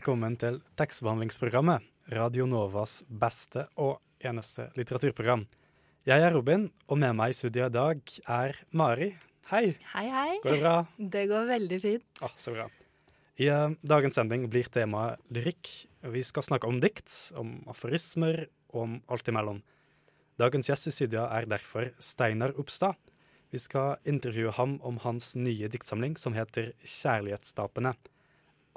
Velkommen til tekstbehandlingsprogrammet, Radio Novas beste og eneste litteraturprogram. Jeg er Robin, og med meg i studio i dag er Mari. Hei, Hei, hei. går det bra? Det går veldig fint. Å, så bra. I uh, dagens sending blir temaet lyrikk. Vi skal snakke om dikt, om aforismer og om alt imellom. Dagens gjest i studio er derfor Steinar Opstad. Vi skal intervjue ham om hans nye diktsamling som heter Kjærlighetstapene.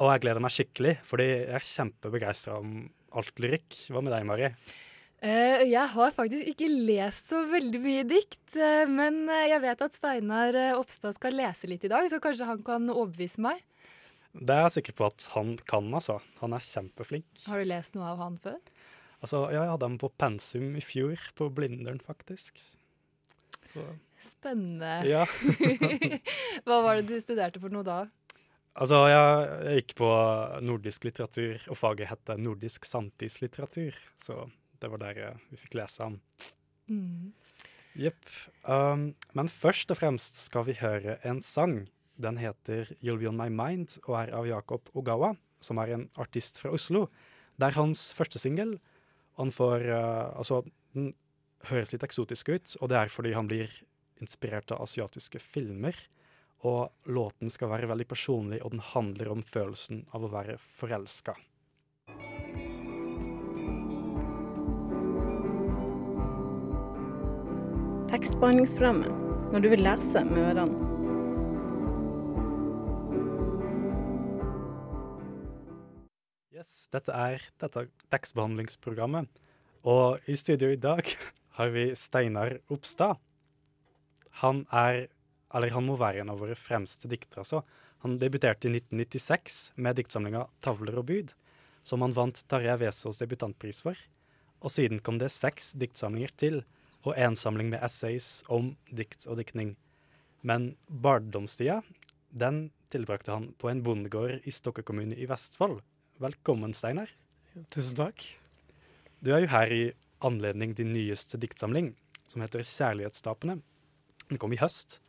Og jeg gleder meg skikkelig, fordi jeg er kjempebegeistra om alt lyrikk. Hva med deg, Mari? Uh, jeg har faktisk ikke lest så veldig mye dikt, uh, men eh, jeg vet at Steinar Oppstad skal lese litt i dag, så kanskje han kan overbevise meg. Det er jeg sikker på at han kan, altså. Han er kjempeflink. Har du lest noe av han før? Altså, ja, jeg hadde ham på pensum i fjor, på Blindern, faktisk. Så Spennende. ja. Hva var det du studerte for noe da? Altså, jeg, gikk på nordisk litteratur, og faget het nordisk samtidslitteratur. Så det var der eh, vi fikk lese ham. Mm. Um, men først og fremst skal vi høre en sang. Den heter You'll Be On My Mind og er av Jakob Ogawa, som er en artist fra Oslo. Det er hans første singel. Han får uh, Altså, den høres litt eksotisk ut, og det er fordi han blir inspirert av asiatiske filmer. Og låten skal være veldig personlig, og den handler om følelsen av å være forelska. Tekstbehandlingsprogrammet. Når du vil lese med ørene. Yes, dette er dette tekstbehandlingsprogrammet. Og i studio i dag har vi Steinar Opstad. Han er, eller han må være en av våre fremste diktere, altså. Han debuterte i 1996 med diktsamlinga 'Tavler og byd', som han vant Tarjei Vesaas debutantpris for. Og siden kom det seks diktsamlinger til, og én samling med essays om dikt og diktning. Men barndomstida, den tilbrakte han på en bondegård i Stokke kommune i Vestfold. Velkommen, Steinar. Tusen takk. Du er jo her i anledning din nyeste diktsamling, som heter 'Kjærlighetstapene'. Den kom i høst.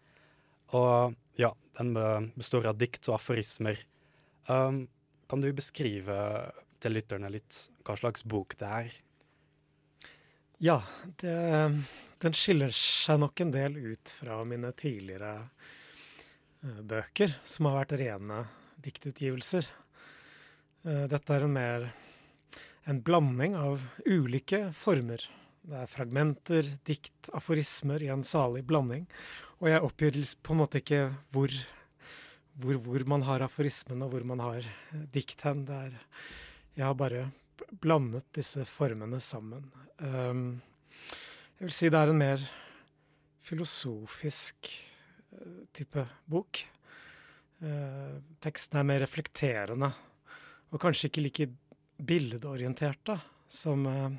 Og ja, den består av dikt og aforismer. Um, kan du beskrive til lytterne litt hva slags bok det er? Ja, det, den skiller seg nok en del ut fra mine tidligere eh, bøker, som har vært rene diktutgivelser. Eh, dette er en mer en blanding av ulike former. Det er fragmenter, dikt, aforismer i en salig blanding. Og jeg oppgir på en måte ikke hvor, hvor, hvor man har aforismen og hvor man har dikt hen. Er, jeg har bare blandet disse formene sammen. Um, jeg vil si det er en mer filosofisk eh, type bok. Uh, teksten er mer reflekterende, og kanskje ikke like billedorienterte som uh,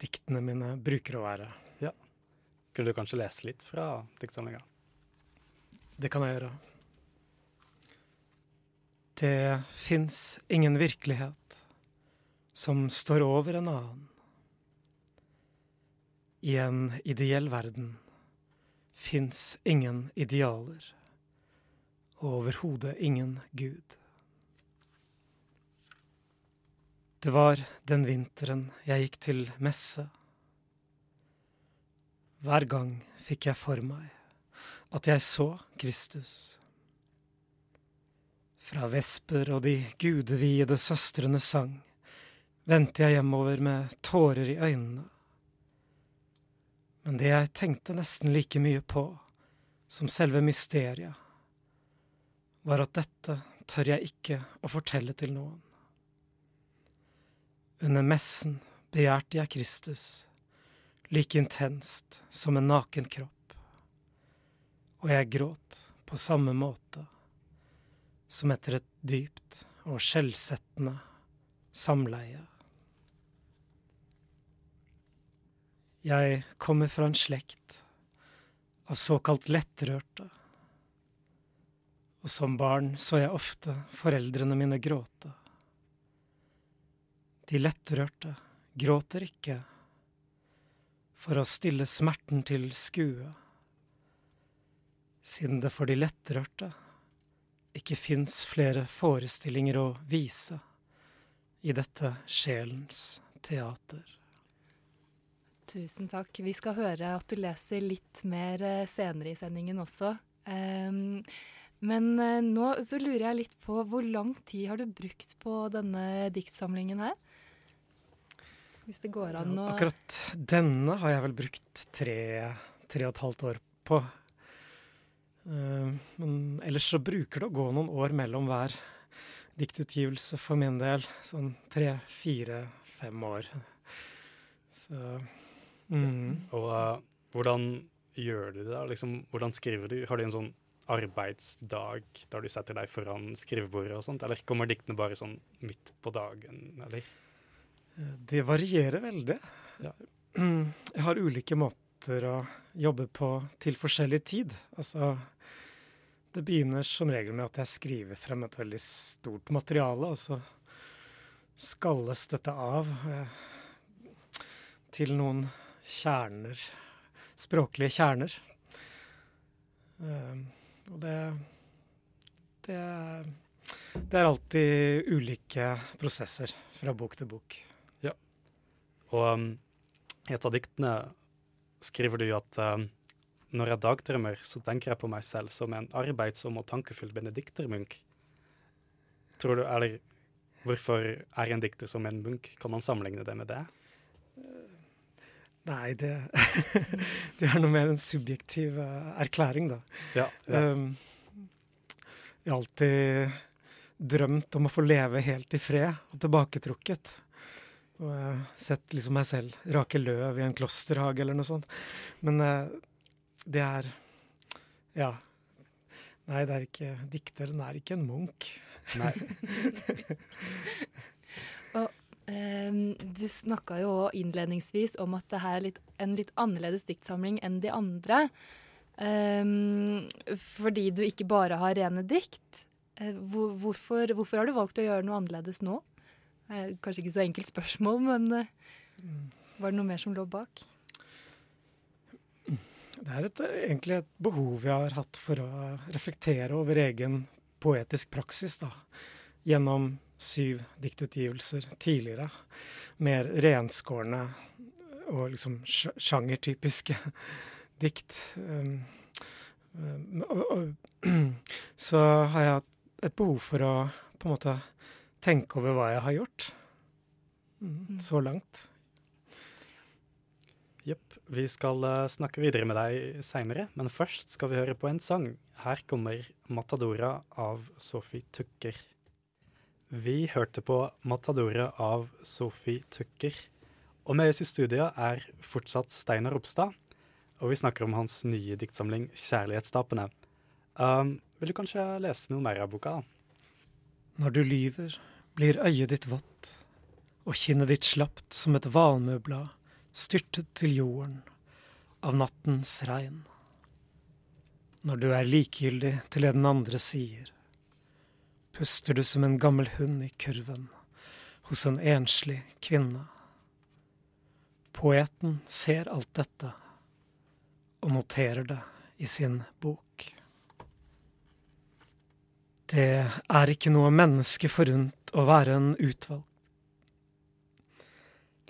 diktene mine bruker å være. Kunne du kanskje lese litt fra diktsamlinga? Det kan jeg gjøre. Det fins ingen virkelighet som står over en annen. I en ideell verden fins ingen idealer, og overhodet ingen Gud. Det var den vinteren jeg gikk til messe. Hver gang fikk jeg for meg at jeg så Kristus. Fra vesper og de gudeviede søstrene sang, vendte jeg hjemover med tårer i øynene. Men det jeg tenkte nesten like mye på som selve mysteriet, var at dette tør jeg ikke å fortelle til noen. Under messen begjærte jeg Kristus, like intenst som en naken kropp, og jeg gråt på samme måte, som etter et dypt og skjellsettende samleie. Jeg kommer fra en slekt av såkalt lettrørte, og som barn så jeg ofte foreldrene mine gråte. De lettrørte gråter ikke for å stille smerten til skue, siden det for de lettrørte ikke fins flere forestillinger å vise i dette sjelens teater. Tusen takk. Vi skal høre at du leser litt mer eh, senere i sendingen også. Um, men uh, nå så lurer jeg litt på hvor lang tid har du brukt på denne diktsamlingen her? Hvis det går an å Akkurat denne har jeg vel brukt tre, tre og et halvt år på. Uh, men ellers så bruker det å gå noen år mellom hver diktutgivelse for min del. Sånn tre, fire, fem år. Så mm. Og uh, hvordan gjør du det? da? Liksom, hvordan skriver du? Har du en sånn arbeidsdag der du setter deg foran skrivebordet og sånt, eller kommer diktene bare sånn midt på dagen, eller? Det varierer veldig. Ja. Jeg har ulike måter å jobbe på til forskjellig tid. Altså det begynner som regel med at jeg skriver frem et veldig stort materiale, og så skalles dette av eh, til noen kjerner, språklige kjerner. Uh, og det, det det er alltid ulike prosesser fra bok til bok. Og um, i et av diktene skriver du at um, når jeg dagdrømmer, så tenker jeg på meg selv som en arbeidsom og tankefull benediktermunk. Tror du, eller Hvorfor er en dikter som en munk? Kan man sammenligne det med det? Nei, det, det er noe mer en subjektiv uh, erklæring, da. Ja, ja. Um, jeg har alltid drømt om å få leve helt i fred og tilbaketrukket. Og jeg har sett liksom meg selv rake løv i en klosterhage eller noe sånt. Men uh, det er Ja. Nei, det er ikke dikteren er ikke en Munch. Nei. Og um, du snakka jo innledningsvis om at det her er litt, en litt annerledes diktsamling enn de andre. Um, fordi du ikke bare har rene dikt. Uh, hvor, hvorfor, hvorfor, har du valgt å gjøre noe annerledes nå? Kanskje ikke så enkelt spørsmål, men uh, var det noe mer som lå bak? Det er et, egentlig et behov jeg har hatt for å reflektere over egen poetisk praksis, da. Gjennom syv diktutgivelser tidligere. Mer renskårne og liksom sjangertypiske dikt. Um, um, og, og, så har jeg hatt et behov for å på en måte tenke over hva jeg har gjort mm, så langt. Jepp. Vi skal uh, snakke videre med deg seinere, men først skal vi høre på en sang. Her kommer 'Matadora' av Sophie Tucker. Vi hørte på 'Matadora' av Sophie Tucker. Og med oss i studio er fortsatt Steinar Ropstad, og vi snakker om hans nye diktsamling 'Kjærlighetstapene'. Um, vil du kanskje lese noe mer av boka? Når du lyver, blir øyet ditt vått, og kinnet ditt slapt som et valmueblad styrtet til jorden av nattens regn. Når du er likegyldig til det den andre sier, puster du som en gammel hund i kurven hos en enslig kvinne. Poeten ser alt dette og noterer det i sin bok. Det er ikke noe menneske forunt å være en utvalgt.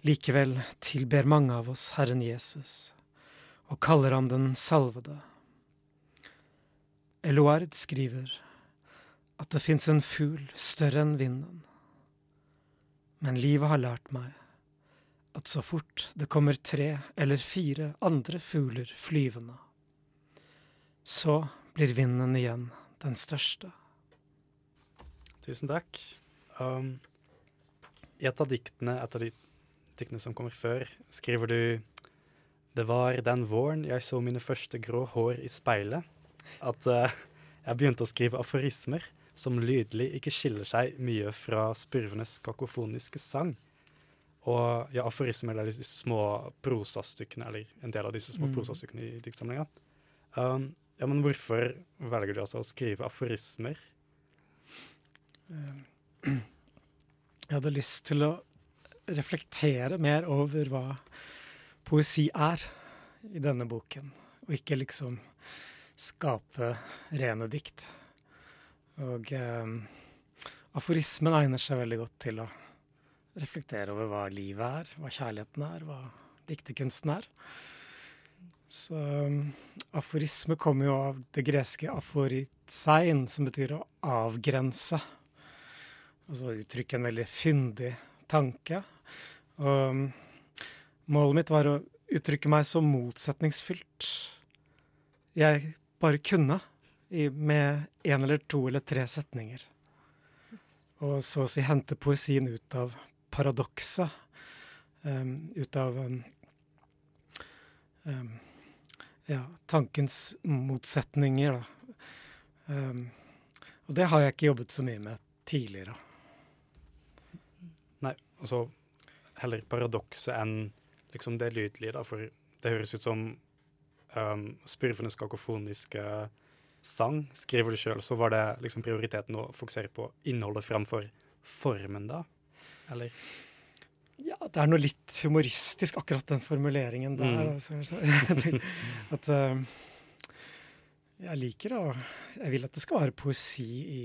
Likevel tilber mange av oss Herren Jesus og kaller ham den salvede. Eloard skriver at det fins en fugl større enn vinden. Men livet har lært meg at så fort det kommer tre eller fire andre fugler flyvende, så blir vinden igjen den største. Tusen takk. Um, I et av diktene, et av de diktene som kommer før, skriver du Det var den våren jeg så mine første grå hår i speilet, at uh, jeg begynte å skrive aforismer som lydlig ikke skiller seg mye fra spurvenes kakofoniske sang. Og ja, aforismer er disse små prosastykkene, eller en del av disse små Mm. prosastykkene i diktsamlinga. Um, ja, men hvorfor velger du altså å skrive aforismer? Eh, Jeg hadde lyst til å reflektere mer over hva poesi er i denne boken, og ikke liksom skape rene dikt. Og eh, aforismen egner seg veldig godt til å reflektere over hva livet er, hva kjærligheten er, hva dikterkunsten er. Så um, aforisme kommer jo av det greske aforitsein, som betyr å avgrense. Altså uttrykke en veldig fyndig tanke. Og um, målet mitt var å uttrykke meg så motsetningsfylt jeg bare kunne, i, med én eller to eller tre setninger. Og så å si hente poesien ut av paradokset. Um, ut av um, um, ja, tankens motsetninger, da. Og det har jeg ikke jobbet så mye med tidligere. Altså heller paradokset enn liksom det lydlige, da, for det høres ut som um, spurvenes kakofoniske sang. Skriver du sjøl, så var det liksom prioriteten å fokusere på innholdet framfor formen, da? Eller? Ja, det er noe litt humoristisk, akkurat den formuleringen der. Mm. Altså, at um, jeg liker å Jeg vil at det skal være poesi i,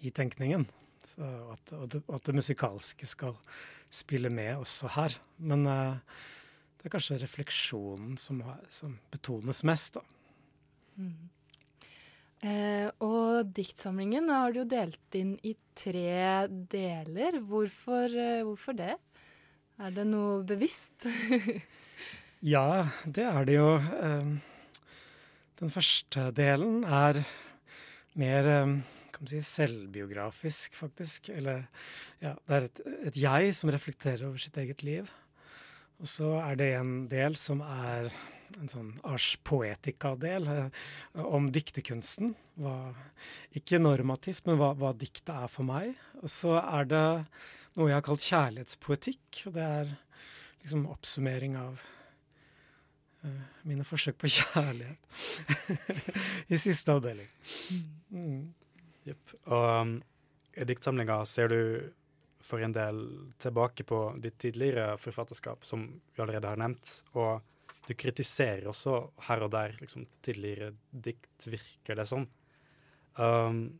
i tenkningen. Så at, det, at det musikalske skal spille med også her. Men uh, det er kanskje refleksjonen som, har, som betones mest, da. Mm. Eh, og diktsamlingen har du jo delt inn i tre deler. Hvorfor, eh, hvorfor det? Er det noe bevisst? Ja, det er det jo. Den første delen er mer kan man si, selvbiografisk, faktisk. Eller ja, det er et, et jeg som reflekterer over sitt eget liv. Og så er det en del som er en sånn ars poetica-del eh, om diktekunsten. Hva, ikke normativt, men hva, hva diktet er for meg. Og så er det noe jeg har kalt kjærlighetspoetikk. Og det er liksom oppsummering av eh, mine forsøk på kjærlighet i siste avdeling. Mm. Jepp. Og um, i diktsamlinga ser du for en del tilbake på ditt tidligere forfatterskap, som vi allerede har nevnt. Og du kritiserer også her og der liksom, tidligere dikt, virker det som. Um,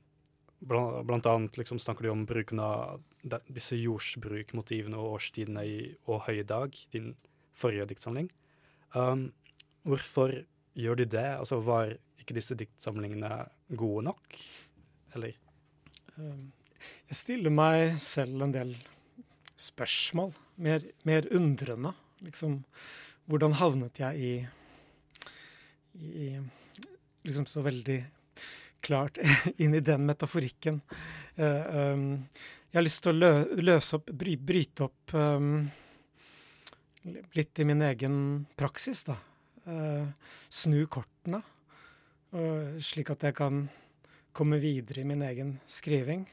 blant, blant annet liksom, snakker du om bruken av de, disse jordsbrukmotivene og årstidene i Å høye dag, din forrige diktsamling. Um, hvorfor gjør du det? Altså, var ikke disse diktsamlingene gode nok? Eller? Um, Jeg stiller meg selv en del spørsmål. Mer, mer undrende. Liksom, hvordan havnet jeg i, i Liksom så veldig klart inn i den metaforikken. Uh, um, jeg har lyst til å lø, løse opp, bry, bryte opp um, litt i min egen praksis, da. Uh, snu kortene, uh, slik at jeg kan komme videre i min egen skriving.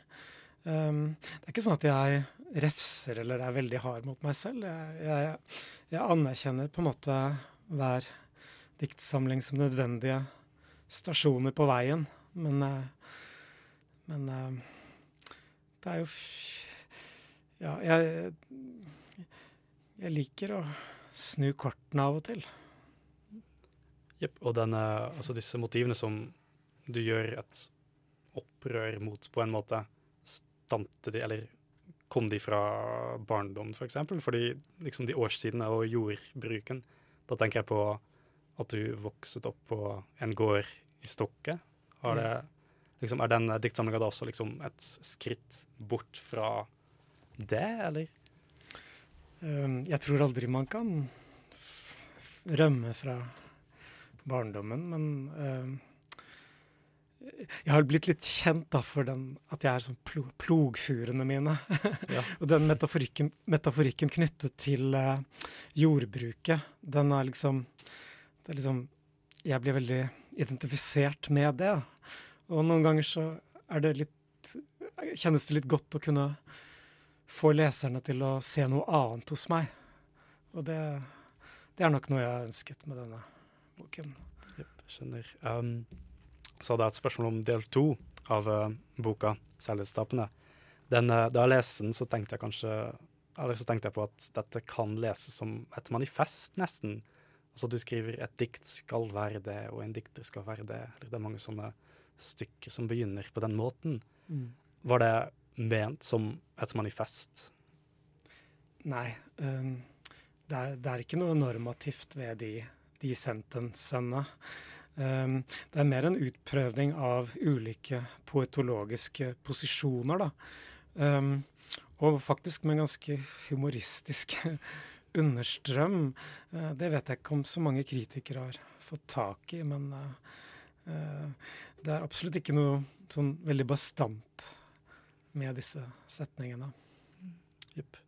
Um, det er ikke sånn at jeg refser eller er veldig hard mot meg selv. Jeg, jeg, jeg anerkjenner på en måte hver diktsamling som nødvendige stasjoner på veien. Men, uh, men uh, det er jo Ja, jeg, jeg liker å snu kortene av og til. Jepp. Og denne, altså disse motivene som du gjør et opprør mot, på en måte, stamte de, eller kom de fra barndom, f.eks.? For eksempel? Fordi liksom de årstidene og jordbruken, da tenker jeg på at du vokset opp på en gård i Stokke. Har det, liksom, er den diktsamlinga da også liksom et skritt bort fra det, eller? Um, jeg tror aldri man kan rømme fra barndommen, men um, jeg har blitt litt kjent da for den, at jeg er sånn pl plogfurene mine. Ja. og den metaforikken, metaforikken knyttet til uh, jordbruket, den er liksom, det er liksom Jeg blir veldig identifisert med det. Og noen ganger så er det litt kjennes det litt godt å kunne få leserne til å se noe annet hos meg. Og det, det er nok noe jeg har ønsket med denne boken. Yep, skjønner. Um, så hadde jeg et spørsmål om del to av uh, boka 'Kjærlighetstapene'. Den, uh, da jeg leste den, så tenkte jeg kanskje eller så tenkte jeg på at dette kan leses som et manifest, nesten. Altså du skriver 'et dikt skal være det', og 'en dikter skal være det'. Eller det er mange sånne stykker som begynner på den måten. Mm. Var det ment som et manifest? Nei. Um, det, er, det, er, ikke noe normativt ved de, de sentensene. Um, det er mer en utprøvning av ulike poetologiske posisjoner, da. Um, og faktisk med en ganske humoristisk understrøm. Uh, det vet jeg ikke om så mange kritikere har fått tak i, men uh, uh, det er absolutt ikke noe sånn veldig bastant med disse setningene. Yep.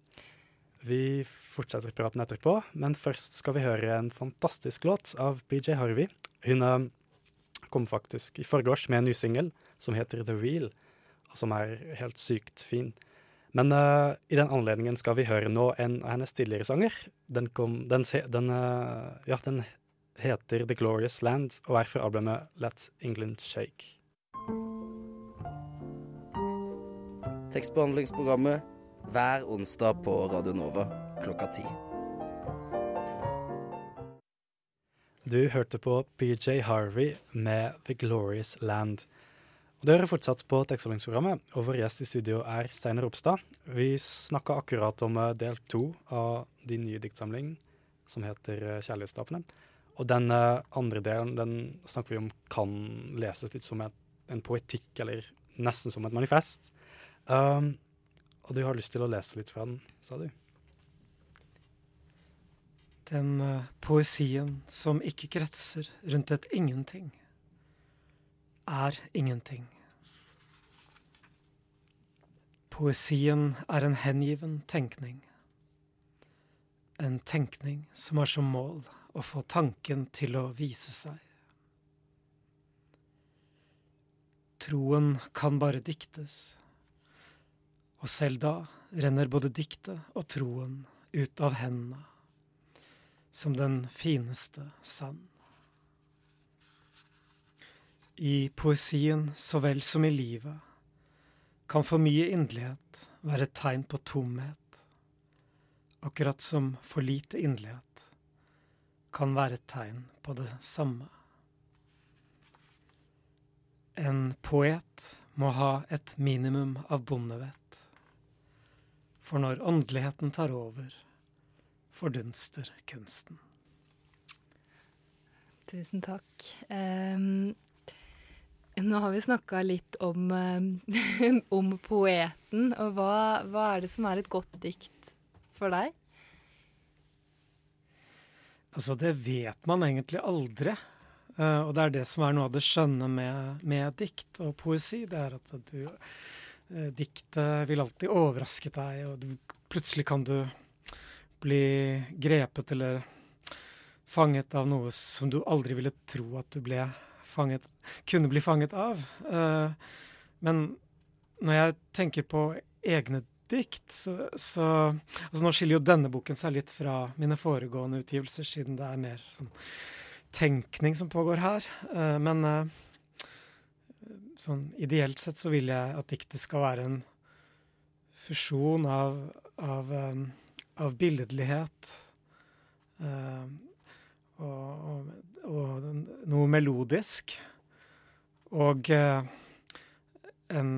Vi fortsetter praten etterpå, men først skal vi høre en fantastisk låt av BJ Harvey. Hun uh, kom faktisk i forgårs med en ny singel som heter The Real, som er helt sykt fin. Men uh, i den anledningen skal vi høre nå en av hennes tidligere sanger. Den, kom, den, den, uh, ja, den heter The Glorious Land og er fra albumet Let England Shake. Tekstbehandlingsprogrammet hver onsdag på Radio Nova klokka ti. Du hørte på PJ Harvey med The Glorious Land. Og Det hører fortsatt på tekstbehandlingsprogrammet, og vår gjest i studio er Steinar Ropstad. Vi snakka akkurat om eh, del to av din nye diktsamling som heter eh, Kjærlighetstapene. Og den uh, andre delen den snakker vi om kan leses litt som en poetikk, eller nesten som et manifest. Um, og du har lyst til å lese litt fra den, sa du? Den uh, poesien som ikke kretser rundt et ingenting, er ingenting. Poesien er en hengiven tenkning. En tenkning som har som mål å få tanken til å vise seg. Troen kan bare diktes, og selv da renner både diktet og troen ut av hendene, som den fineste sand. I poesien så vel som i livet kan for mye inderlighet være et tegn på tomhet, akkurat som for lite inderlighet kan være et tegn på det samme. En poet må ha et minimum av bondevett. For når åndeligheten tar over, fordunster kunsten. Tusen takk. Um, nå har vi snakka litt om, um, om poeten. Og hva, hva er det som er et godt dikt for deg? Altså, det vet man egentlig aldri. Uh, og det er det som er noe av det skjønne med, med dikt og poesi. Det er at du uh, Diktet vil alltid overraske deg, og du, plutselig kan du bli grepet eller fanget av noe som du aldri ville tro at du ble fanget, kunne bli fanget av. Uh, men når jeg tenker på egne dikt. Så, så altså Nå skiller jo denne boken seg litt fra mine foregående utgivelser, siden det er mer sånn tenkning som pågår her. Uh, men uh, sånn ideelt sett så vil jeg at diktet skal være en fusjon av, av, um, av billedlighet uh, og, og, og, noe melodisk. Og en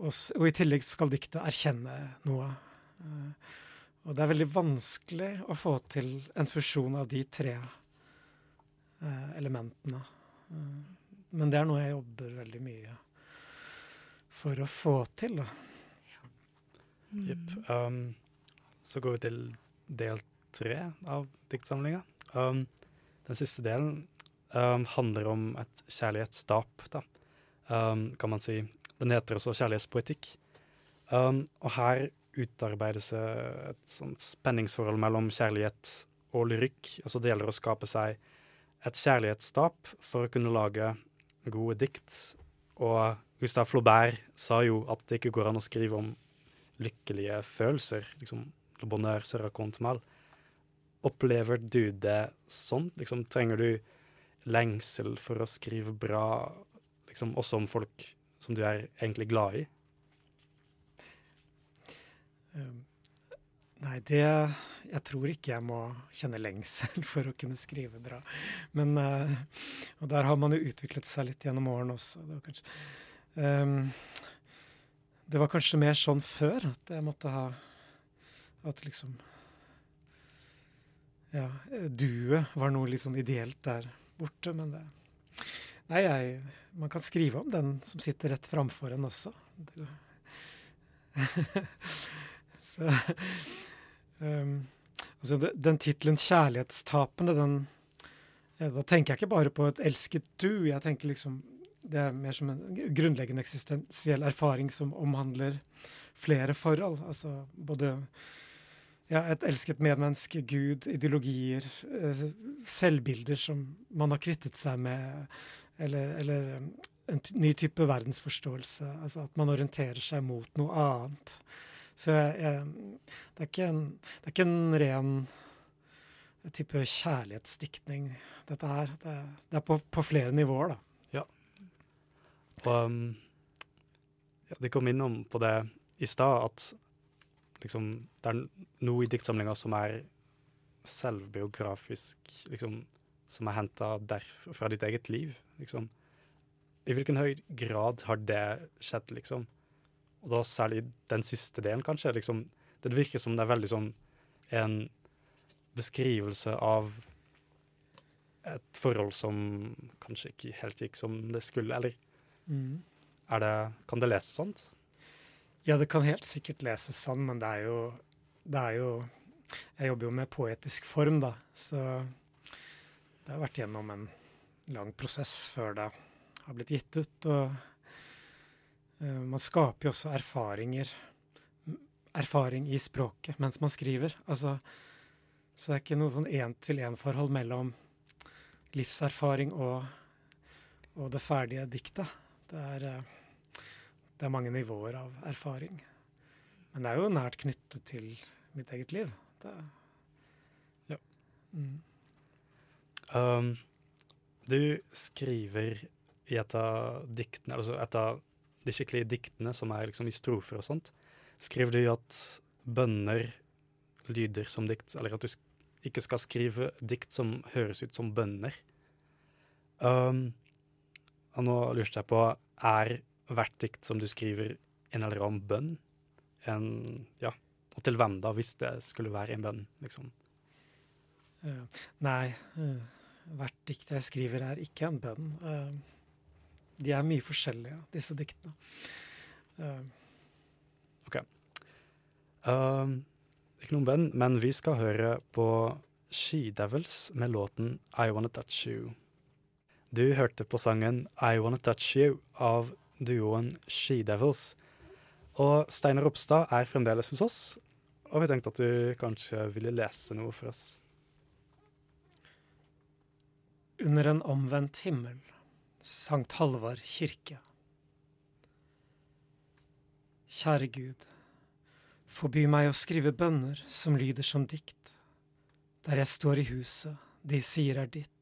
og, og, i tillegg skal diktet erkjenne noe. Uh, og det er veldig vanskelig å få til en fusjon av de tre uh, elementene. Uh, men det er noe jeg jobber veldig mye for å få til, da. Mm. Yep. Um, så går vi til del tre av diktsamlinga. Um, den siste delen um, handler om et kjærlighetsstap, da, um, kan man si. Den heter også Kjærlighetspoetikk. Um, og her utarbeides et sånt spenningsforhold mellom kjærlighet og lyrikk. Altså det gjelder å skape seg et kjærlighetsstap for å kunne lage gode dikt. Og Gustav Flaubert sa jo at det ikke går an å skrive om lykkelige følelser. liksom Le bonheur se raconte mal. Opplever du det sånn? Liksom, trenger du lengsel for å skrive bra, liksom, også om folk som du er egentlig glad i? Um, nei, det Jeg tror ikke jeg må kjenne lengsel for å kunne skrive bra. Men uh, Og der har man jo utviklet seg litt gjennom årene også. Det var kanskje, um, det var kanskje mer sånn før at jeg måtte ha At liksom Ja, duet var noe litt sånn ideelt der borte, men det Nei, jeg, man kan skrive om den som sitter rett framfor en også. Så um, altså Den tittelen 'Kjærlighetstapende', den Da tenker jeg ikke bare på et elsket du. Jeg tenker liksom Det er mer som en grunnleggende eksistensiell erfaring som omhandler flere forhold. Altså både ja, et elsket medmenneske, Gud, ideologier, uh, selvbilder som man har kvittet seg med, eller, eller en ny type verdensforståelse. Altså at man orienterer seg mot noe annet. Så jeg, jeg, det, er en, det, er ikke en, ren type kjærlighetsdiktning, dette her. Det, det er på, på, flere nivåer, da. Ja. Og um, ja, det kom innom på det i stad, at liksom, det er noe i diktsamlinga som er selvbiografisk, liksom, som er henta fra ditt eget liv. Liksom. I hvilken høy grad har det skjedd, liksom? Og da særlig den siste delen, kanskje. Liksom, det virker som det er veldig sånn en beskrivelse av et forhold som kanskje ikke helt gikk som det skulle, eller mm. er det, kan det leses sånn? Ja, det kan helt sikkert leses sånn, men det er jo, det er jo Jeg jobber jo med poetisk form, da, så det har vært gjennom en lang prosess før det har blitt gitt ut. Og uh, man skaper jo også erfaringer erfaring i språket mens man skriver. Altså, så det er ikke noe sånn én-til-én-forhold mellom livserfaring og, og, det ferdige diktet. Det er, uh, det er mange nivåer av erfaring. Men det er jo nært knyttet til mitt eget liv. Det, ja. Mm. Um, du skriver i et av diktene, altså et av de skikkelige diktene som er liksom i strofer og sånt, skriver du at bønner lyder som dikt, eller at du ikke skal skrive dikt som høres ut som bønner. Um, og nå lurte jeg på, er hvert dikt som du skriver, en eller annen bønn? En, ja, og til hvem da, hvis det skulle være en bønn, liksom? Uh, nei. Uh hvert dikt jeg skriver, er ikke en bønn. Uh, de er mye forskjellige, disse diktene. OK. Ikke noen bønn, men vi skal høre på She Devils med låten I Wanna Touch You. Du hørte på sangen I Wanna Touch You av duoen She Devils. Og Steinar Ropstad er fremdeles hos oss, og vi tenkte at du kanskje ville lese noe for oss under en omvendt himmel, Sankt Halvard kirke. Kjære Gud, forby meg å skrive bønner som lyder som dikt, der jeg står i huset de sier er ditt.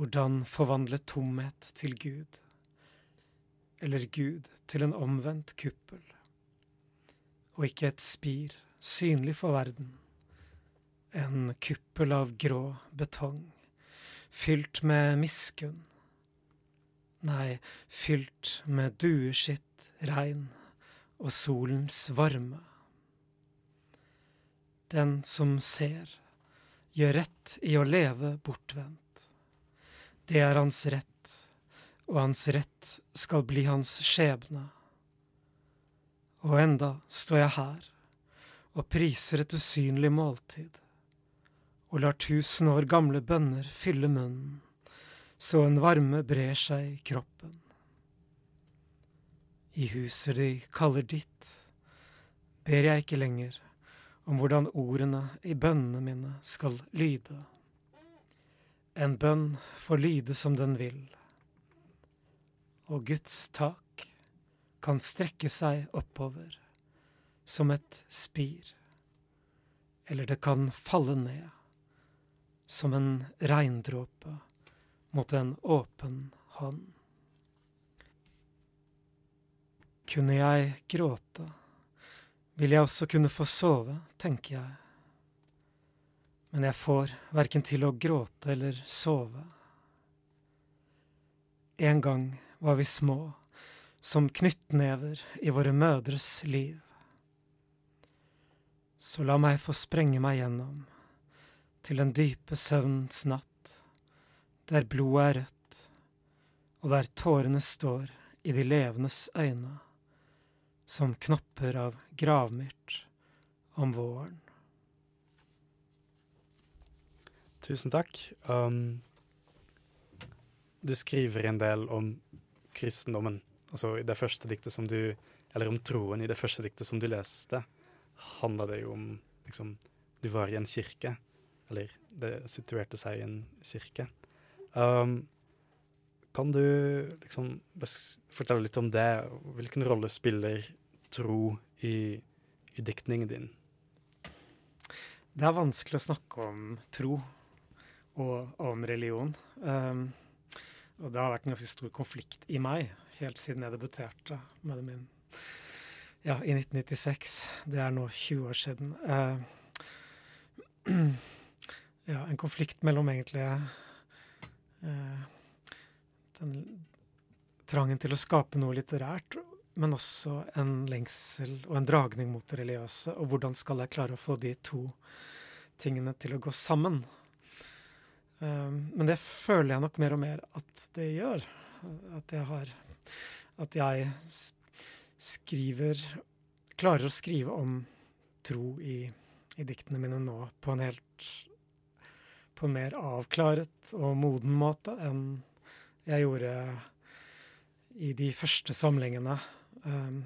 Hvordan forvandle tomhet til Gud, eller Gud til en omvendt kuppel, og ikke et spir synlig for verden en kuppel av grå betong, fylt med miskunn. Nei, fylt med dueskitt, regn og solens varme. Den som ser, gjør rett i å leve bortvendt. Det er hans rett, og hans rett skal bli hans skjebne. Og enda står jeg her og priser et usynlig måltid og lar tusen år gamle bønner fylle munnen, så en varme brer seg i kroppen. I huset de kaller ditt, ber jeg ikke lenger om hvordan ordene i bønnene mine skal lyde. En bønn får lyde som den vil. og Guds tak kan strekke seg oppover som et spir, eller det kan falle ned som en regndråpe mot en åpen hånd. Kunne jeg gråte, vil jeg også kunne få sove, tenker jeg. Men jeg får verken til å gråte eller sove. En gang var vi små, som knyttnever i våre mødres liv. Så la meg få sprenge meg gjennom til den dype søvnens natt, der blodet er rødt, og der tårene står i de levendes øyne som knopper av gravmyrt om våren. Tusen takk. Um, du skriver en del om kristendommen, altså i det første diktet som du Eller om troen i det første diktet som du leste. Handla det jo om liksom Du var i en kirke, eller det situerte seg i en kirke. Um, kan du liksom fortelle litt om det? Hvilken rolle spiller tro i, i diktningen din? Det er vanskelig å snakke om tro og om religion. Um, og det har vært en ganske stor konflikt i meg helt siden jeg debuterte med det min ja, i 1996. Det er nå 20 år siden. Uh, ja, en konflikt mellom egentlig uh, den trangen til å skape noe litterært, men også en lengsel og en dragning mot det religiøse. Og hvordan skal jeg klare å få de to tingene til å gå sammen? Um, men det føler jeg nok mer og mer at det gjør. At jeg har At jeg skriver Klarer å skrive om tro i, i diktene mine nå på en helt På en mer avklaret og moden måte enn jeg gjorde i de første samlingene. Um,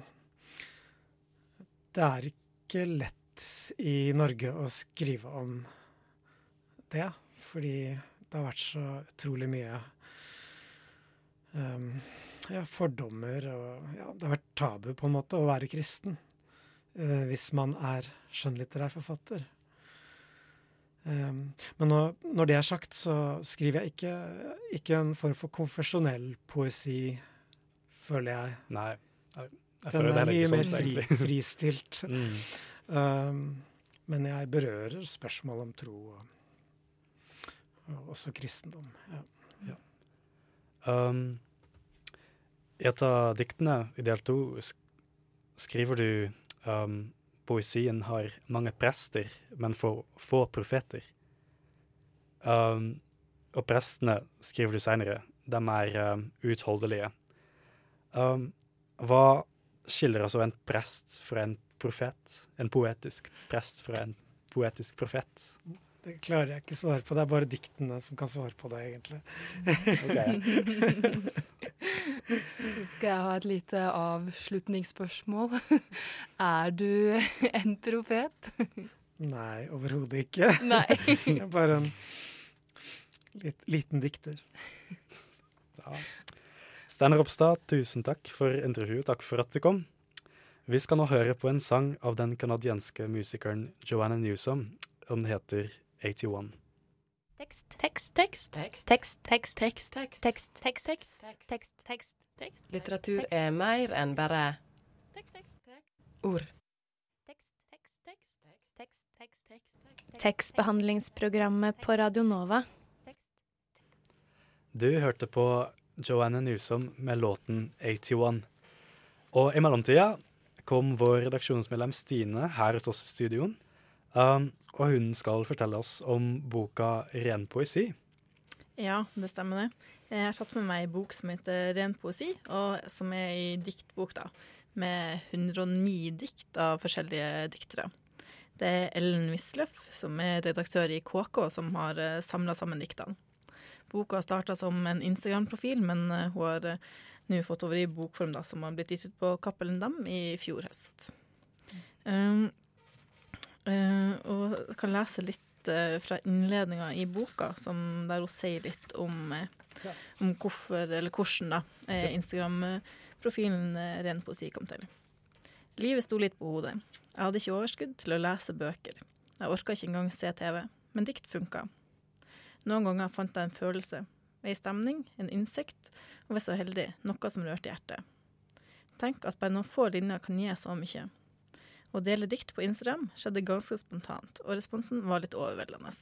det er ikke lett i Norge å skrive om det fordi det har vært så utrolig mye um, ja, fordommer og ja, Det har vært tabu på en måte å være kristen uh, hvis man er skjønnlitterær forfatter. Um, men når, når, det er sagt, så skriver jeg ikke, ikke en form for konfesjonell poesi, føler jeg. Nei, jeg, jeg Den føler er mye sånn, mer fri, fristilt. mm. um, men jeg berører spørsmål om tro og også kristendom. Ja. Ja. Um, I et av diktene i del to skriver du um, poesien har mange prester, men få, få profeter. Um, og prestene, skriver du seinere, de er um, utholdelige. Um, hva skiller altså en prest fra en profet? En poetisk prest fra en poetisk profet? Det klarer jeg ikke svare på. Det er bare diktene som kan svare på det, egentlig. Skal jeg ha et lite avslutningsspørsmål? Er du en profet? Nei, overhodet ikke. Nei. Jeg er bare en litt, liten dikter. Ja. Steinar Ropstad, tusen takk for intervjuet. Takk for at du kom. Vi skal nå høre på en sang av den canadienske musikeren Joanna Newsom, og den heter 81. Tekst, tekst, tekst, tekst, tekst, tekst, tekst, tekst, tekst, tekst, tekst, tekst, tekst, tekst. Litteratur er mer enn bare ord. Tekstbehandlingsprogrammet på Radio Nova. Du hørte på Joanne Newsom med låten 81. Og i mellomtida kom vår redaksjonsmedlem Stine her hos oss i studioen. Um, og hun skal fortelle oss om boka Ren poesi. Ja, det stemmer det. Jeg har tatt med meg ei bok som heter Ren poesi, og som er ei diktbok da, med 109 dikt av forskjellige diktere. Det er Ellen Wisløff, som er redaktør i KK, som har uh, samla sammen diktene. Boka starta som en Instagram-profil, men uh, hun har uh, nå fått over i bokform, da, som har blitt gitt ut på Cappelen Dam i fjor høst. Um, Uh, og jeg kan lese litt uh, fra innledninga i boka, som, der hun sier litt om uh, om hvorfor, eller hvordan, da, Instagram-profilen Ren poesi kom til. Livet sto litt på hodet. Jeg hadde ikke overskudd til å lese bøker. Jeg orka ikke engang se TV, men dikt funka. Noen ganger fant jeg en følelse, ei stemning, en innsikt, og hvis jeg var heldig, noe som rørte hjertet. Tenk at bare noen få linjer kan gi så mye. Å dele dikt på Instagram skjedde ganske spontant, og responsen var litt overveldende.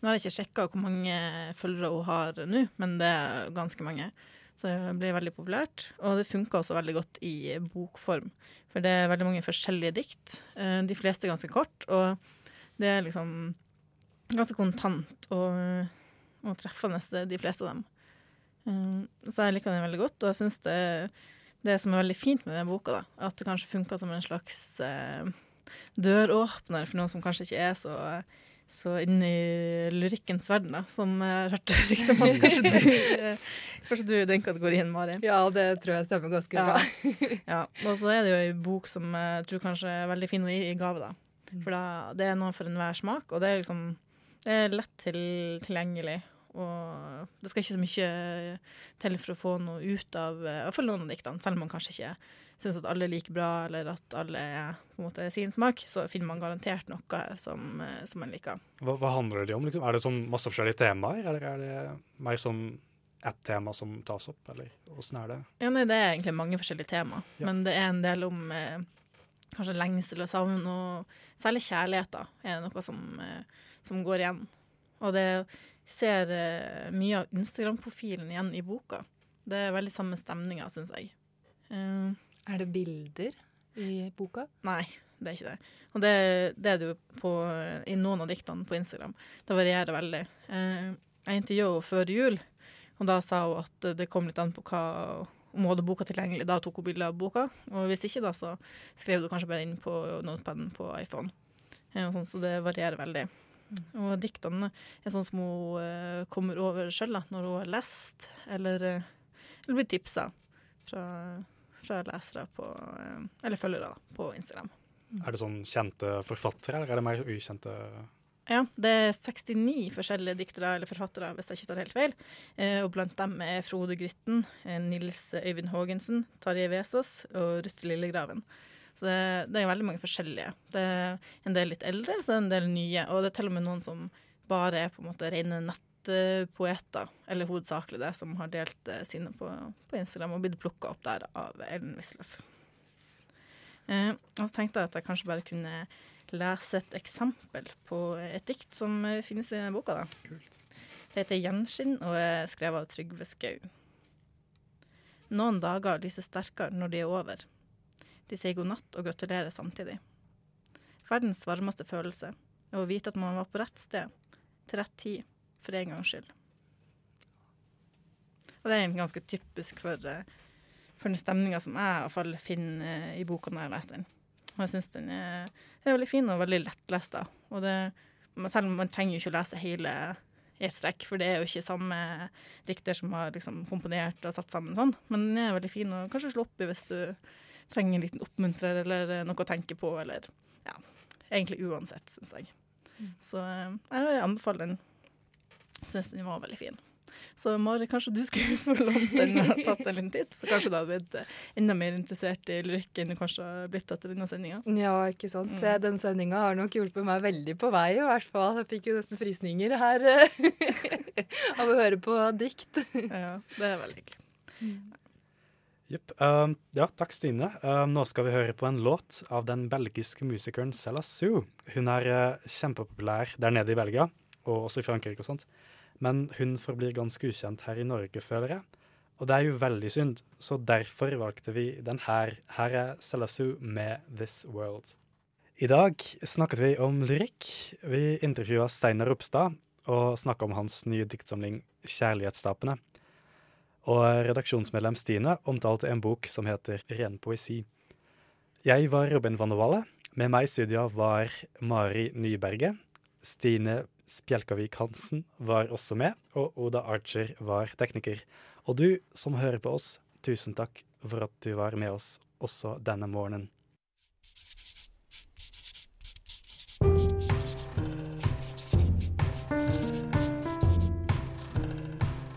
Nå har jeg ikke sjekka hvor mange følgere hun har nå, men det er ganske mange. Så det blir veldig populært. Og det funker også veldig godt i bokform. For det er veldig mange forskjellige dikt. Eh, de fleste er ganske kort, og det er liksom ganske kontant og, og treffende, de fleste av dem. Eh, så jeg liker den veldig godt, og jeg syns det, det som er veldig fint med denne boka, da, at det kanskje funka som en slags eh, døråpner for noen som kanskje ikke er så så inn i lyrikkens verden, da, som jeg har hørt rykte om kanskje du, eh, kanskje du er den kategorien, Mari. Ja, det tror jeg stemmer ganske Ja. bra. Ja, Og så er det jo ei bok som jeg tror kanskje er veldig fin å gi i gave, da. For da, det er noe for enhver smak, og det er liksom det er lett til, tilgjengelig. Og det skal ikke så mye til for å få noe ut av i hvert fall noen av diktene, selv om man kanskje ikke syns at alle er like bra, eller at alle er på en måte sin smak, så finner man garantert noe som, eh, som man liker. Hva, hva handler det om? Liksom? Er det sånn masse forskjellige temaer, eller er det mer sånn ett tema som tas opp, eller åssen er det? Ja, nei, Det er egentlig mange forskjellige tema, Ja. men det er en del om eh, kanskje lengsel og savn, og særlig kjærlighet da, er noe som, eh, som går igjen. Og det ser eh, mye av Instagram-profilen igjen i boka. Det er veldig samme stemninga, syns jeg. Uh, Er det bilder i boka? Nei, det er ikke det. Og det, det er det jo på, i noen av diktene på Instagram. Det varierer veldig. Uh, jeg intervjua henne før jul, og da sa hun at det kom litt an på hva om hun hadde boka tilgjengelig. Da tok hun bilde av boka, og hvis ikke, da så skrev hun kanskje bare inn på notepaden på iPhone. Sånn, så det varierer veldig. Og diktene er sånn som hun eh, kommer over sjøl når hun har lest, eller, eh, eller blir tipsa fra, fra lesere på, eh, eller følgere da, på Instagram. Er det sånn kjente forfattere, eller er det mer ukjente Ja, det er 69 forskjellige diktere eller forfattere, hvis jeg ikke tar helt feil. Eh, og blant dem er Frode Grytten, eh, Nils Øyvind Haagensen, Tarjei Vesaas og Ruth Lillegraven. Så det, det er veldig mange forskjellige. Det er en del litt eldre, så det er en del nye. Og det er til og med noen som bare er på en måte rene nettpoeter, eller hovedsakelig det, som har delt eh, sine på, på Instagram og blitt plukka opp der av Ellen Wisløff. Eh, og så tenkte jeg at jeg kanskje bare kunne lese et eksempel på et dikt som eh, finnes i denne boka. Da. Det heter 'Gjenskinn' og er skrevet av Trygve Skau. Noen dager lyser sterkere når de er over. De sier god natt og gratulerer samtidig. Verdens varmeste følelse er å vite at man var på rett sted, til rett tid, for en gangs skyld. Og det er egentlig ganske typisk for, eh, for den stemninga som jeg i hvert fall finner eh, i boka når jeg leser den. Og jeg syns den er, er veldig fin og veldig lettlest. da. Og det, selv om man trenger jo ikke å lese hele i et strekk, for det er jo ikke samme dikter som har liksom komponert og satt sammen sånn. Men den er veldig fin å kanskje slå opp i hvis du trenger en liten oppmuntrer eller eh, noe å tenke på, eller ja, egentlig uansett, syns jeg. Så eh, jeg anbefaler den. Syns den var veldig fin. Så Mari, kanskje du skulle få lånt den og tatt en liten titt? Så kanskje du hadde blitt eh, enda mer interessert i lyrikk enn du kanskje har blitt etter denne sendinga. Ja, ikke sant. Mm. Den sendinga har nok hjulpet meg veldig på vei, i hvert fall. Jeg fikk jo nesten frysninger her av å høre på dikt. Ja, det er veldig hyggelig. Jepp. Um, ja, takk, Stine. Um, nå skal vi høre på en låt av den belgiske musikeren Sella Sue. Hun er uh, kjempepopulær der nede i Belgia, og også i Frankrike og sånt. Men hun forblir ganske ukjent her i Norge, føler jeg. Og det er jo veldig synd, så derfor valgte vi den her. Her er Sella Sue med 'This World'. I dag snakket vi om lyrikk. Vi intervjua Steinar Ropstad og snakka om hans nye diktsamling 'Kjærlighetstapene'. Og redaksjonsmedlem Stine omtalte en bok som heter Ren poesi. Jeg var Robin van der Walle. Med meg i studio var Mari Nyberget. Stine Spjelkavik Hansen var også med, og Oda Archer var tekniker. Og du som hører på oss, tusen takk for at du var med oss også denne morgenen.